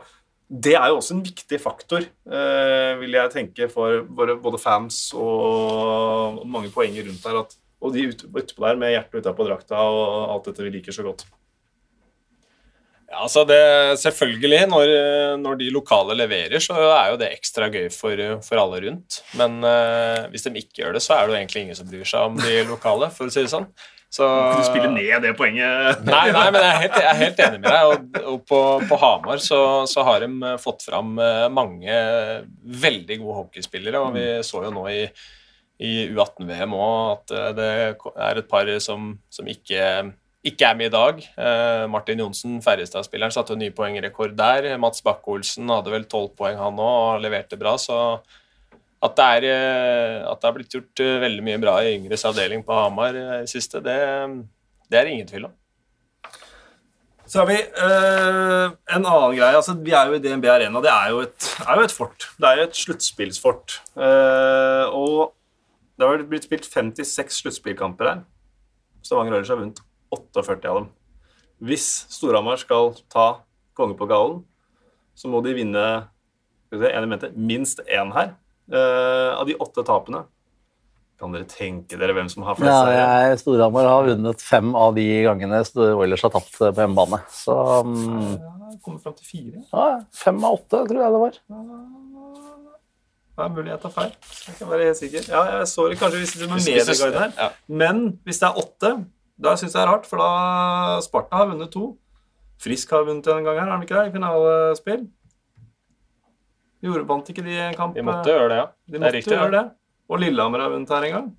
det er jo også en viktig faktor, uh, vil jeg tenke, for både fans og, mange poenger rundt her. At, og de utpå ut der med hjertet utapå drakta og alt dette vi liker så godt. Ja, altså det, selvfølgelig, når, når, de lokale leverer, så er jo det ekstra gøy for, for alle rundt. Men uh, hvis de ikke gjør det, så er det jo egentlig ingen som bryr seg om de lokale, for å si det sånn. Så, du spille ned det poenget? Nei, nei men jeg er helt, jeg er helt enig med deg. Og, og på, på, Hamar så, så, har de fått fram eh, mange veldig gode hockeyspillere, og vi så jo nå i, i U18-VM òg at eh, det er et par som, som ikke ikke er med i dag. Uh, Martin Johnsen, Ferjestad-spilleren, satte ny poengrekord der. Mats Bakke-Olsen hadde vel tolv poeng, han òg, og leverte bra. Så at det, er, uh, at det er, blitt gjort uh, veldig mye bra i yngres avdeling på Hamar i siste, det, det er ingen tvil om. Så har vi en annen greie. altså Vi er jo i DNB Arena. Det er jo et, er jo et fort. Det er jo et sluttspillsfort. og det har blitt spilt 56 sluttspillkamper her. Stavanger Oilers har vunnet 48 av dem. Hvis Storhamar skal ta konge på gallen, så må de vinne mente, minst én her. Uh, av de åtte tapene kan dere tenke dere hvem som har flest seire? Ja, Storhamar har vunnet fem av de gangene Oilers har tapt på hjemmebane. Så um, ja, Kommer fram til fire? Ja, fem av åtte, tror jeg det var. Det er mulig jeg tar feil. Jeg kan være helt sikker. Ja, jeg så det kanskje hvis det er medieguide her. Ja. Men hvis det er åtte, da syns jeg det er rart, for da Sparta har vunnet to. Frisk har vunnet en gang her, har de ikke det? I finalespill. Gjorde, vant ikke de en kamp? De måtte gjøre det, ja. De måtte riktig, gjøre det. Og Lillehammer har vunnet her en gang.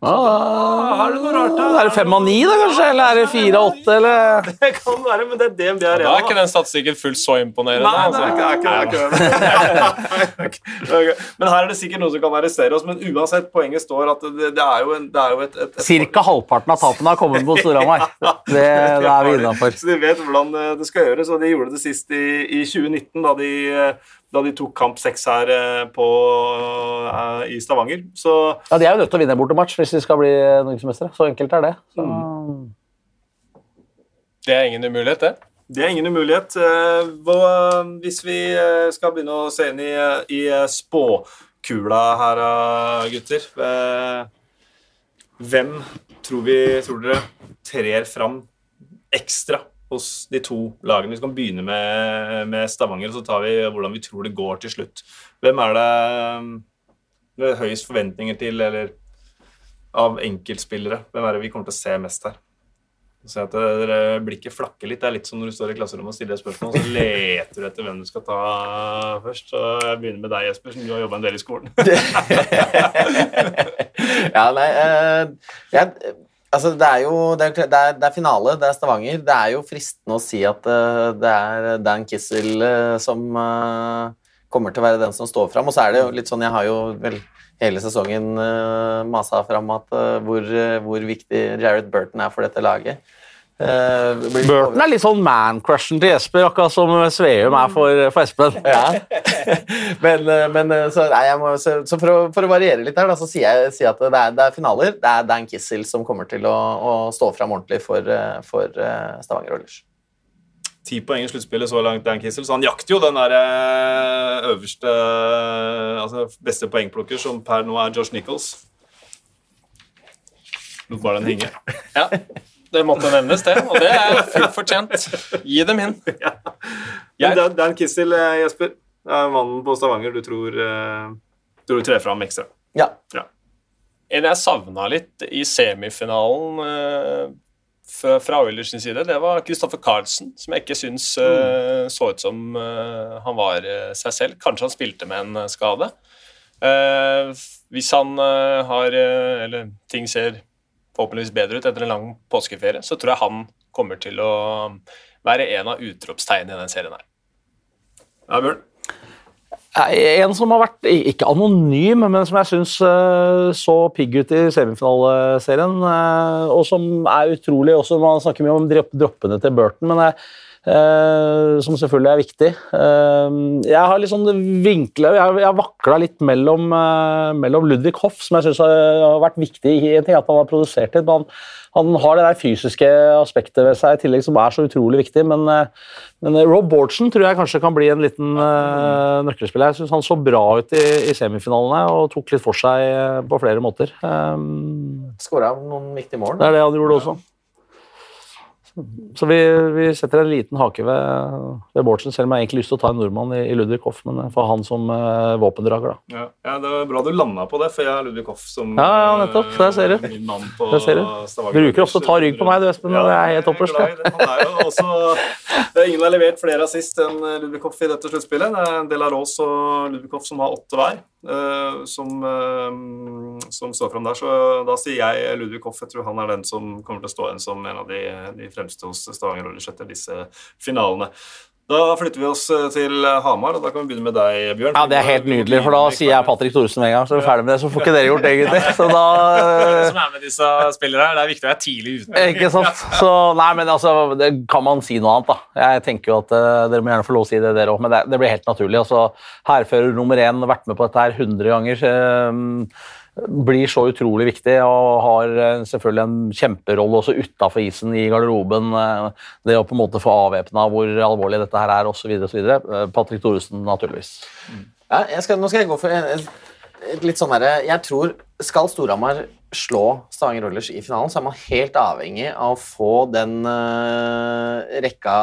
Ah, er det noe rart da? Er det fem av ni, da, kanskje? Eller er det fire av åtte? Eller? Det kan være, men det er DNB Arena. Ja, da er ikke den statistikken fullt så imponerende. Nei, altså. det er ikke, det er ikke, det. men her er det sikkert noe som kan arrestere oss. Men uansett, poenget står at det, det er jo, en, det er jo et, et, et Cirka halvparten av tapene har kommet på Storhamar. Det, det er vi innafor. Så de vet hvordan eh, det skal gjøres, og de gjorde det sist i, i 2019, da de eh, da de tok kamp seks her eh, på, uh, i Stavanger. Så Ja, de er jo nødt til å vinne bortematch hvis de skal bli norgesmestere. Så enkelt er det. Så... Mm. Det er ingen umulighet, det. Det er ingen umulighet. Hvis vi skal begynne å se inn i, i spåkula her, gutter Hvem tror, vi, tror dere trer fram ekstra hos de to lagene. Vi kan begynne med, med Stavanger, og så tar vi hvordan vi tror det går til slutt. Hvem er det med høyest forventninger til, eller av enkeltspillere? Hvem er det vi kommer til å se mest her? Så at dere Blikket flakker litt. Det er litt som når du står i klasserommet og stiller et spørsmål, så leter du etter hvem du skal ta først. Så jeg begynner med deg, Jesper, som du har jobba en del i skolen. ja, nei uh, jeg, Altså, det er jo det er, det, er, det er, finale, det er Stavanger. Det er jo fristende å si at uh, det er Dan Kissel uh, som uh, kommer til å være den som står fram. Og så er det jo litt sånn Jeg har jo vel hele sesongen masa fram at hvor, hvor, viktig Jared Burton er for dette laget. Uh, Burton er litt sånn man-crushen til Jesper, akkurat som Sveum er for, for Espen. Ja. men, eh, men eh, så, nei, må, så, så for, å, for, å, variere litt her, da, så sier jeg, sier at det er, det er, finaler. Det er Dan Kissel som kommer til å, å stå fram ordentlig for, for Stavanger Oilers. Ti poeng i sluttspillet så langt, Dan Kissel, så han jakter jo den der øverste altså beste poengplukker, som per nå er Josh Nichols. Lot bare den henge. Ja. Det måtte nevnes, det. Og det er fullt fortjent. Gi dem inn. Ja. Men Dan Kissel, eh, Jesper, er mannen på Stavanger du tror, uh, tror trer fram ekstra. Ja. ja. En jeg savna litt i semifinalen uh, fra Oilers sin side, det var Kristoffer Carlsen, som jeg ikke syns uh, så ut som han var seg selv. Kanskje han spilte med en skade. Eh, hvis han eh, har eh, Eller ting ser forhåpentligvis bedre ut etter en lang påskeferie, så tror jeg han kommer til å være en av utropstegnene i den serien her. Ja, Bjørn? En som har vært ikke anonym, men som jeg syns så pigg ut i semifinaleserien, og som er utrolig også Man snakker mye om droppene til Burton, men jeg som selvfølgelig er viktig. Uh, jeg har litt sånn vinkla Jeg, jeg vakla litt mellom, uh, mellom Ludvig Hoff, som jeg syns har vært viktig i en ting, at han har produsert litt. Han, han, har det der fysiske aspektet ved seg i tillegg som er så utrolig viktig. Men, men Rob Bortson tror jeg kanskje kan bli en liten nøkkelspiller. Jeg syns han så bra ut i, i, semifinalene og tok litt for seg på flere måter. Um, Skåra noen viktige mål. Det er det han gjorde også. Så vi, vi, setter en liten hake ved, ved Bårdsen, selv om jeg egentlig lyst til å ta en nordmann i, i Ludvig Hoff, men for han som uh, våpendrager, da. Ja, ja, det var bra du landa på det, for jeg er Ludvig Hoff som Ja, ja nettopp. Der ser du. Der ser du. Bruker ofte å ta rygg på meg, du Espen, men jeg er helt opperst. Han er jo også det er Ingen har levert flere assist enn Ludvig Hoff i dette sluttspillet. Det er Delaros og Ludvig Hoff som har åtte hver. Uh, som, uh, som, står fram der. Så da sier jeg Ludvig Hoff. Jeg tror han er den som kommer til å stå igjen som en av de, de fremste hos Stavanger Oilers etter disse finalene. Da flytter vi oss eh, til Hamar, og da kan vi begynne med deg, Bjørn. Ja, Det er helt nydelig, for da sier jeg Patrick Thoresen med en gang. Så er vi ferdig med det, så får ikke dere gjort det, egentlig. Så da Det er som er med disse spillere her. Det er viktig å være tidlig ute. Ikke sant. Så nei, men altså, det kan man si noe annet, da. Jeg tenker jo at uh, dere må gjerne få lov å si det, dere òg, men det, det, blir helt naturlig. Altså, Hærfører nummer én, vært med på dette her 100 ganger. Uh, blir så utrolig viktig og har eh, selvfølgelig en kjemperolle også utafor isen i garderoben. Eh, det å på en måte få avvæpna hvor alvorlig dette her er osv. Eh, Patrick Thoresen, naturligvis. Ja, skal, nå skal jeg gå for et, et litt sånn herre Jeg tror skal Storhamar slå Stavanger Rollers i finalen, så er man helt avhengig av å få den uh, rekka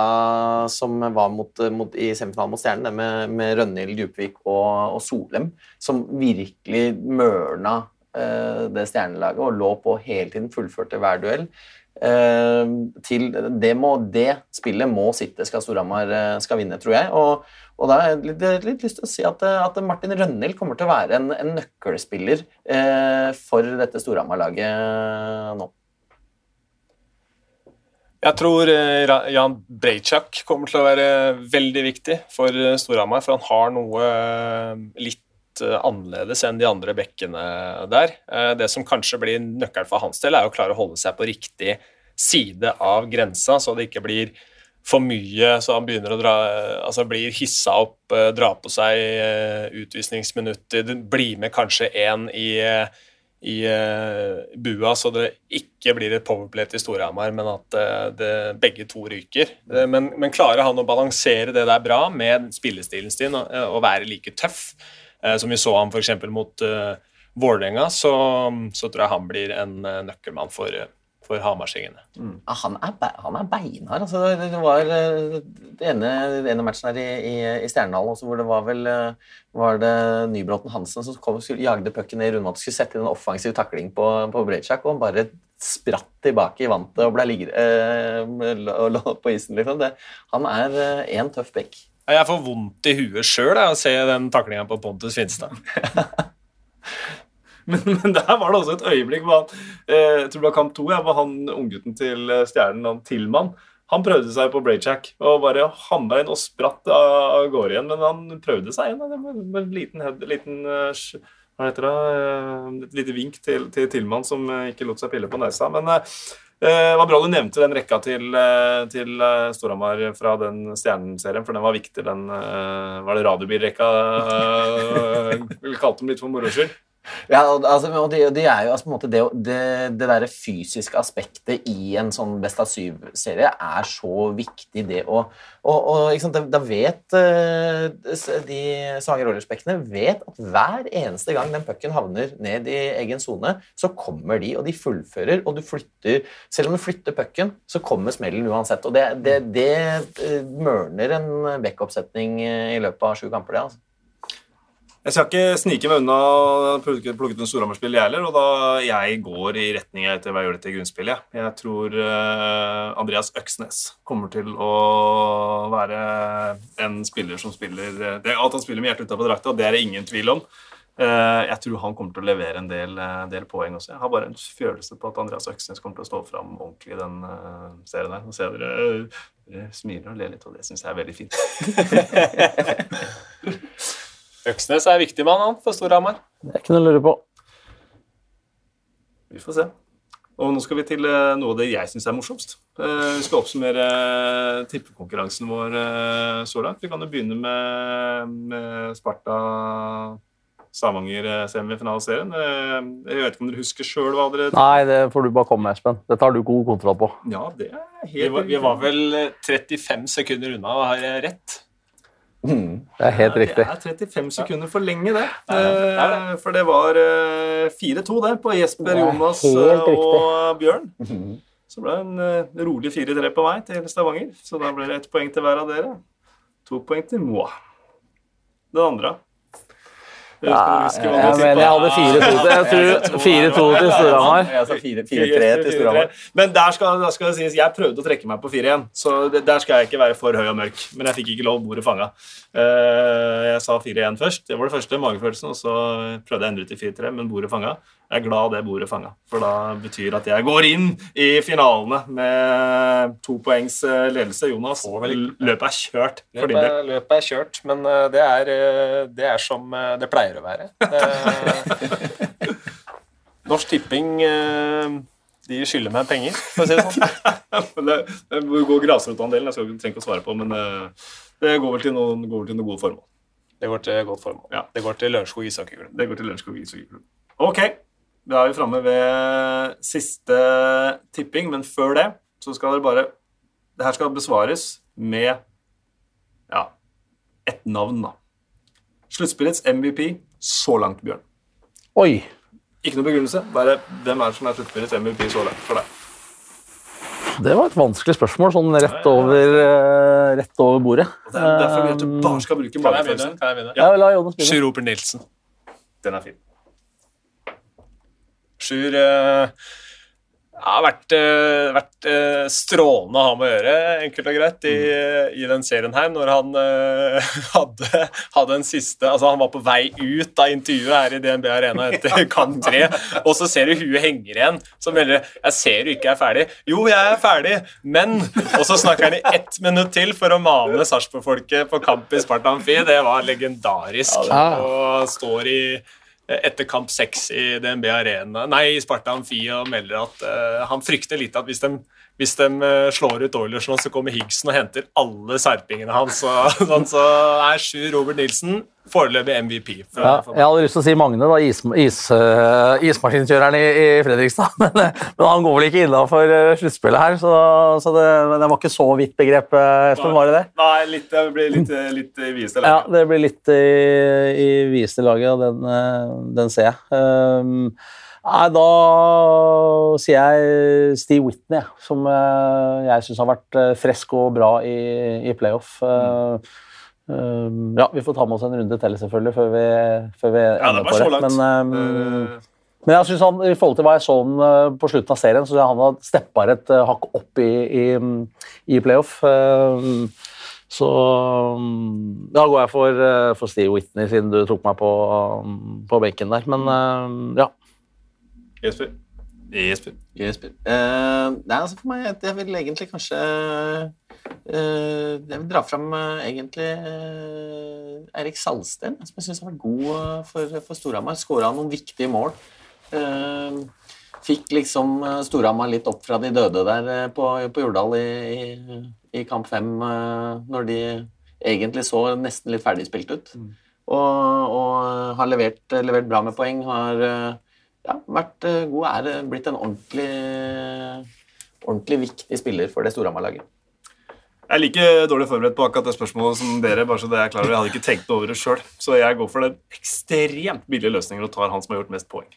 som var mot, mot, i semifinalen mot Stjernen, med, med Rønhild, Djupvik og, og, Solem, som virkelig mørna uh, det stjernelaget og lå på hele tiden, fullførte hver duell. Uh, til det, må, det spillet må sitte skal Storhamar skal vinne, tror jeg. og og da har jeg litt, litt, lyst til å si at, at Martin Rønhild kommer til å være en, en nøkkelspiller eh, for dette Storhamar-laget nå. Jeg tror eh, Jan Breitsjak kommer til å være veldig viktig for eh, Storhamar, for han har noe eh, litt annerledes enn de andre bekkene der. Det som kanskje blir nøkkelen for hans del, er å klare å holde seg på riktig side av grensa, så det ikke blir for mye, så han begynner å dra Altså blir hissa opp, eh, dra på seg eh, utvisningsminutter, blir med kanskje én i, i bua, så det ikke blir et powerplay til Storhamar, men at det, begge to ryker. Men, men, klarer han å balansere det der bra med spillestilen sin og, og være like tøff, som vi så ham f.eks. mot Vålerenga, så, så, tror jeg han blir en nøkkelmann for, for hamarsingene. Mm. Ah, han, er, han er beinhard. Altså, det var eh, det ene, det ene matchen her i, i, i Stjernedalen hvor det var vel eh, var det Nybråten Hansen som kom, skulle, jagde pucken ned i rundvannet og skulle sette inn en offensiv takling på, på Brejtsjak, og han bare spratt tilbake i vantet og ble liggende eh, på isen. Liksom. Det, han er én eh, tøff bekk. Jeg får vondt i huet sjøl av å se den taklinga på Pontus Finstad. Men, men, der var det også et øyeblikk hvor han, eh, jeg tror det var kamp to, ja, hvor han unggutten til eh, Stjernen, han Tillmann, han prøvde seg på Brayjack og bare hamra inn og spratt av gårde igjen. Men han prøvde seg igjen med en liten, head, liten eh, hva heter det, et lite vink til, til Tillmann som ikke lot seg pille på nesa. Men det var bra du nevnte den rekka til, til Storhamar fra den Stjernen-serien, for den var viktig. Den var det radiobilrekka vi kalte dem litt for moro skyld. Ja, altså, og det, det, er jo altså, på en måte det, det, det der fysiske aspektet i en sånn Best av syv-serie er så viktig, det å og, og da, da, vet uh, de Sanger Rollerspekkene vet at hver eneste gang den pucken havner ned i egen sone, så kommer de, og de fullfører, og du flytter Selv om du flytter pucken, så kommer smellen uansett. Og det, det, uh, mørner en backoppsetning i løpet av sju kamper, det. altså. Jeg skal ikke snike meg unna plukket, en Storhamar-spill, jeg heller. Og da jeg går i retning etter hva jeg gjør dette grunnspillet. Jeg tror uh, Andreas Øksnes kommer til å være en spiller som spiller det, At han spiller med hjertet utapå drakta, det er det ingen tvil om. Eh, jeg tror han kommer til å levere en del, eh, del poeng også. Jeg har bare en følelse på at Andreas Øksnes kommer til å stå fram ordentlig i den serien her. Nå ser dere, dere smiler og ler litt, og det syns jeg er veldig fint. Øksnes er viktig mann han, for Storhamar. Det er ikke noe å lure på. Vi får se. Og nå skal vi til eh, noe av det jeg syns er morsomst. Eh, Vi skal oppsummere eh, tippekonkurransen vår så langt. Vi kan jo begynne med, med Sparta Stavanger-semifinaliserien. Jeg vet ikke om dere husker sjøl hva dere Nei, det får du bare komme med, Espen. Dette har du god kontroll på. Ja, det er Vi helt var, vi var vel eh, 35 sekunder unna å ha rett. Det er helt riktig. Det er 35 sekunder for lenge, det. Eh, For det var eh, 4-2 det på Jesper, er Jonas eh, og Bjørn. Så ble det en eh, rolig 4-3 på vei til Stavanger. Så da ble det ett poeng til hver av dere. To poeng til Moa. Den andre. Ja, jeg mener jeg hadde 4-2 til, jeg tror 4-2 til Storhamar. Jeg sa 4-3 til Storhamar. Men der skal, der skal det sies, jeg prøvde å trekke meg på 4-1, så der skal jeg ikke være for høy og mørk. Men jeg fikk ikke lov, bordet fanga. Eh, jeg sa 4-1 først. Det var det første, magefølelsen. Og så prøvde jeg å endre til 4-3, men bordet fanga. Jeg er glad det bordet fanga, for da betyr at jeg går inn i finalene med to poengs eh, ledelse. Jonas, vel løpet er kjørt for din del. løpet er kjørt, men eh, det er, eh, det er som det pleier å være. Norsk Tipping de skylder meg penger, for å si det sånn. Men det, går grasrotandelen. Jeg skal ikke trenger ikke å svare på, men det går vel til noen, går til noen gode formål. Det går til godt formål. Ja. Det går til Lørenskog ishockeyklubb. Det går til Lørenskog ishockeyklubb. Ok, da er jo framme ved siste tipping, men før det så skal dere bare Det her skal besvares med ja, ett navn, da. Sluttspillets MVP så langt, Bjørn. Oi. Ikke noe begrunnelse, bare hvem er det som er sluttspillets MVP så langt for deg? Det var et vanskelig spørsmål, sånn rett over, eh, rett over bordet. Det er derfor vi at du bare skal bruke magefølelsen. Kan jeg begynne? Ja, begynne. Sjur Oper Nilsen. Den er fin. Sjur eh, har vært, eh, vært eh, strålende å ha med å gjøre, enkelt og greit, i, i den serien her. Når han hadde, hadde en siste Altså, han var på vei ut av intervjuet her i DNB Arena etter kamp tre, og så ser du huet henger igjen. Så melder det 'Jeg ser du ikke er ferdig'. 'Jo, jeg er ferdig, men' Og så snakker han i ett minutt til for å mane Sarpsborg-folket på kamp i Spartanfi. Det var legendarisk. Ja. Og står i etter kamp seks i DNB Arena, nei, i Sparta Amfi og melder at uh, han frykter litt at hvis de, hvis de eh, slår ut Oilers nå, så kommer Higgsen og henter alle serpingene hans. Så, sånn, så er sju Robert Nilsen foreløpig MVP. For, Ja, for jeg hadde lyst til å si Magne, da, is, is, uh, ismaskinkjøreren i, i Fredrikstad. Men, eh, men han går vel ikke innafor uh, sluttspillet her, så, så det, men det var ikke så vidt begrep, eh, Espen, var det det? Nei, litt, det blir litt, litt i videste Ja, det blir litt i, i videste laget, og den, eh, den ser jeg. Um, nei, da sier jeg Steve Whitney, som eh, jeg syns har vært eh, frisk og bra i, i playoff. Mm. um, ja, vi får ta med oss en runde til, selvfølgelig, før vi, før vi Ja, ender på det. Men, um, Eh, men jeg synes han, i forhold til hva jeg så han eh, på slutten av serien, så han har steppa et eh, hakk opp i, i, i playoff. Så um, da går jeg for, eh, for Steve Whitney, siden du tok meg på, um, på benken der. Men um, ja. Jesper. Jesper. Jesper. Uh, nei, altså for meg, jeg vil egentlig kanskje uh, Jeg vil dra fram uh, egentlig eh, Eirik Salsten, som jeg syns har vært god eh, for, for Storhamar. Skåra noen viktige mål. Eh, fikk liksom eh, Storhamar litt opp fra de døde der eh, på, på Jordal i, i, i kamp fem, eh, når de egentlig så nesten litt ferdigspilt ut. Og, og har levert, levert bra med poeng. Har ja, vært god. Er eh, blitt en ordentlig, ordentlig viktig spiller for det Storhamar-laget. Jeg er like dårlig forberedt på akkurat det spørsmålet som dere. bare så det er klar over. Jeg hadde ikke tenkt over det sjøl, så jeg går for den ekstremt billige løsningen og tar han som har gjort mest poeng.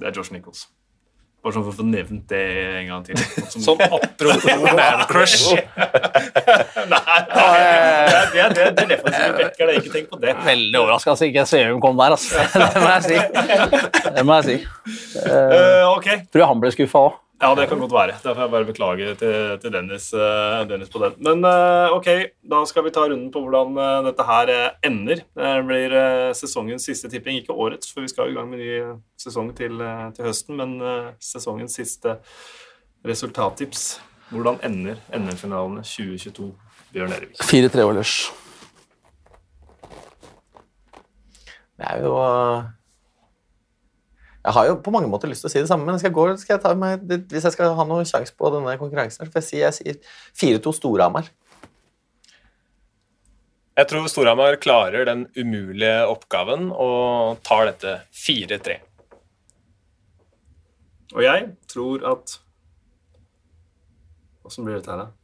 Det er Josh Nichols. Bare sånn for å få nevnt det en gang til. Som, Sånn apropos man crush. Nei, det er, det det, det, det defensive backer. Ikke tenk på det. Veldig overraska at ikke Sveum kom der, altså. Det må jeg si. Det må jeg si. Uh, ok, Tror jeg han ble skuffa òg. Ja, det kan godt være. Da får jeg bare beklage til, til Dennis, eh, Dennis på den. Men eh, ok, da skal vi ta runden på hvordan eh, dette her ender. Det blir sesongens siste tipping, ikke årets, for vi skal i gang med ny sesong til, til høsten, men sesongens siste resultattips. Hvordan ender NM-finalene 2022, Bjørn Erevik? 4-3 løs. Det er jo Jeg har jo på mange måter lyst til å si det samme, men skal jeg gå, skal jeg ta meg, hvis jeg skal ha noen sjanse på denne konkurransen, så får jeg si jeg sier 4-2 Storhamar. Jeg tror Storhamar klarer den umulige oppgaven og tar dette 4-3. Og jeg tror at Åssen blir dette her, da?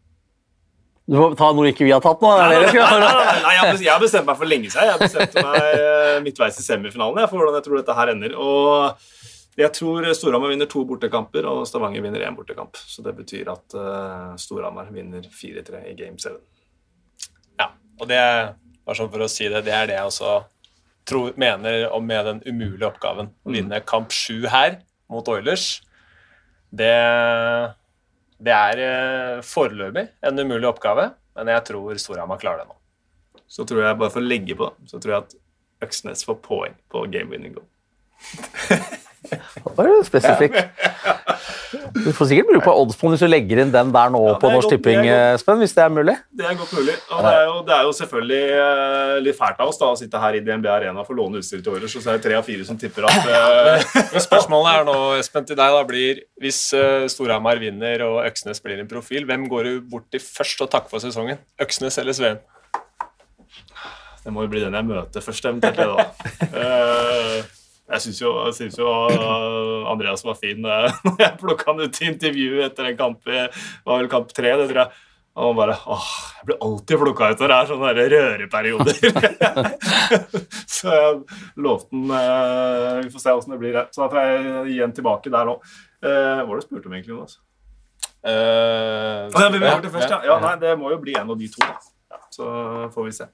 Du må ta noe ikke vi har tatt nå. Nei, nei, nei, nei, jeg har bestemt- meg for lenge siden. Jeg har bestemt meg eh, midtveis i semifinalen jeg, for hvordan jeg tror dette her ender. Og jeg tror Storhamar vinner to bortekamper, og Stavanger vinner én bortekamp. Så det betyr at uh, Storhamar vinner 4-3 i Game 7. Ja, og det er bare sånn for å si det, det er det jeg også tror, mener om med den umulige oppgaven. Å vinne kamp sju her mot Oilers. Det, det er eh, foreløpig en umulig oppgave, men jeg tror Storhamar klarer det nå. Så tror jeg, bare for å legge på, så tror jeg at Øksnes får poeng på game winning goal. Var jo spesifikk. Du får sikkert bruke på oddsbom hvis du legger inn den der nå Ja, på Norsk Tipping, Spenn, hvis det er mulig. Det er godt mulig. Og det er jo, det er jo selvfølgelig eh, litt fælt av oss da, å sitte her i DNB Arena for å låne utstyr til året, så er det tre av fire som tipper at eh, Men spørsmålet er nå, Espen, til deg da blir Hvis uh, Storhamar vinner og Øksnes blir en profil, hvem går du bort til først og takker for sesongen? Øksnes eller Sveen? Det må jo bli den jeg møter først, eventuelt. Da. Eh, jeg syns jo, jo eh, Andreas var fin eh, når jeg plukka han ut til intervju etter en kamp i var vel kamp tre. det tror jeg. Og han bare åh, Jeg blir alltid plukka ut når det er sånne der røreperioder. så jeg lovte han eh, Vi får se åssen det blir. Så da får jeg gi en tilbake der nå. Eh, hva var det du spurte om egentlig, Jonas? Eh, ja, vi til først, ja. ja. Nei, det må jo bli en av de to, da. Ja, så får vi se.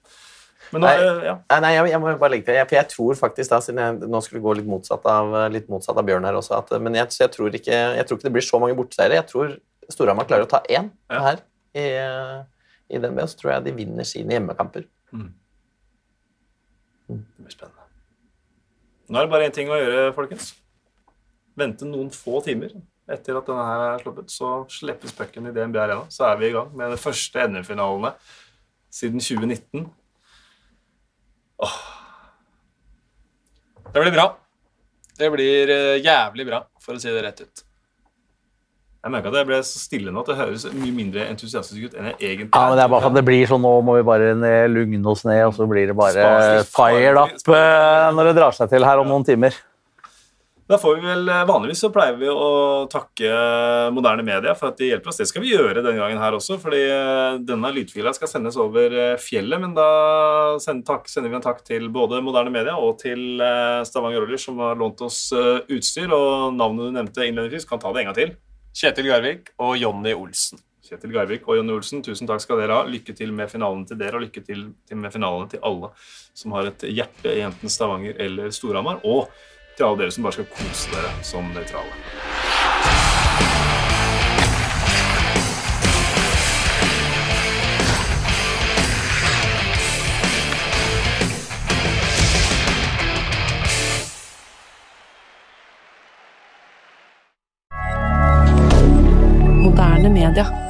Men nå, Nei. eh, ja. Nei, jeg, jeg må bare legge til, jeg, for jeg tror faktisk da, siden jeg nå skulle gå litt motsatt av, litt motsatt av Bjørn her også, at, men jeg, jeg, tror ikke, jeg tror ikke det blir så mange borteseiere. Jeg tror Storhamar klarer å ta én Ja. her i, i DNB, og så tror jeg de vinner sine hjemmekamper. Det blir spennende. Nå er det bare én ting å gjøre, folkens. Vente noen få timer etter at denne her er sluppet, så slippes pucken i DNB Arena. Så er vi i gang med de første NM-finalene siden 2019. Det blir bra. Det blir eh, jævlig bra, for å si det rett ut. Jeg merka at jeg ble så stille nå at det høres mye mindre entusiastisk ut enn jeg egentlig Ja, men det er bare sånn det blir sånn, Nå må vi bare ned, lugne oss ned, og så blir det bare spar- fired up når det drar seg til her om noen timer. Da får vi vel, eh, Vanligvis så pleier vi å takke moderne media for at de hjelper oss. Det skal vi gjøre denne gangen her også, fordi eh, denne lydfila skal sendes over eh, fjellet. Men da sender, vi en takk til både moderne media og til Stavanger Oilers, som har lånt oss utstyr. Og navnet du nevnte innledningsvis, kan ta det en gang til. Kjetil Garvik og Jonny Olsen. Kjetil Garvik og Jonny Olsen, tusen takk skal dere ha. Lykke til med finalen til dere, og lykke til, til med finalene til alle som har et hjerte i enten Stavanger eller Storhamar. Og til alle dere som bare skal kose dere som nøytrale. Moderne media.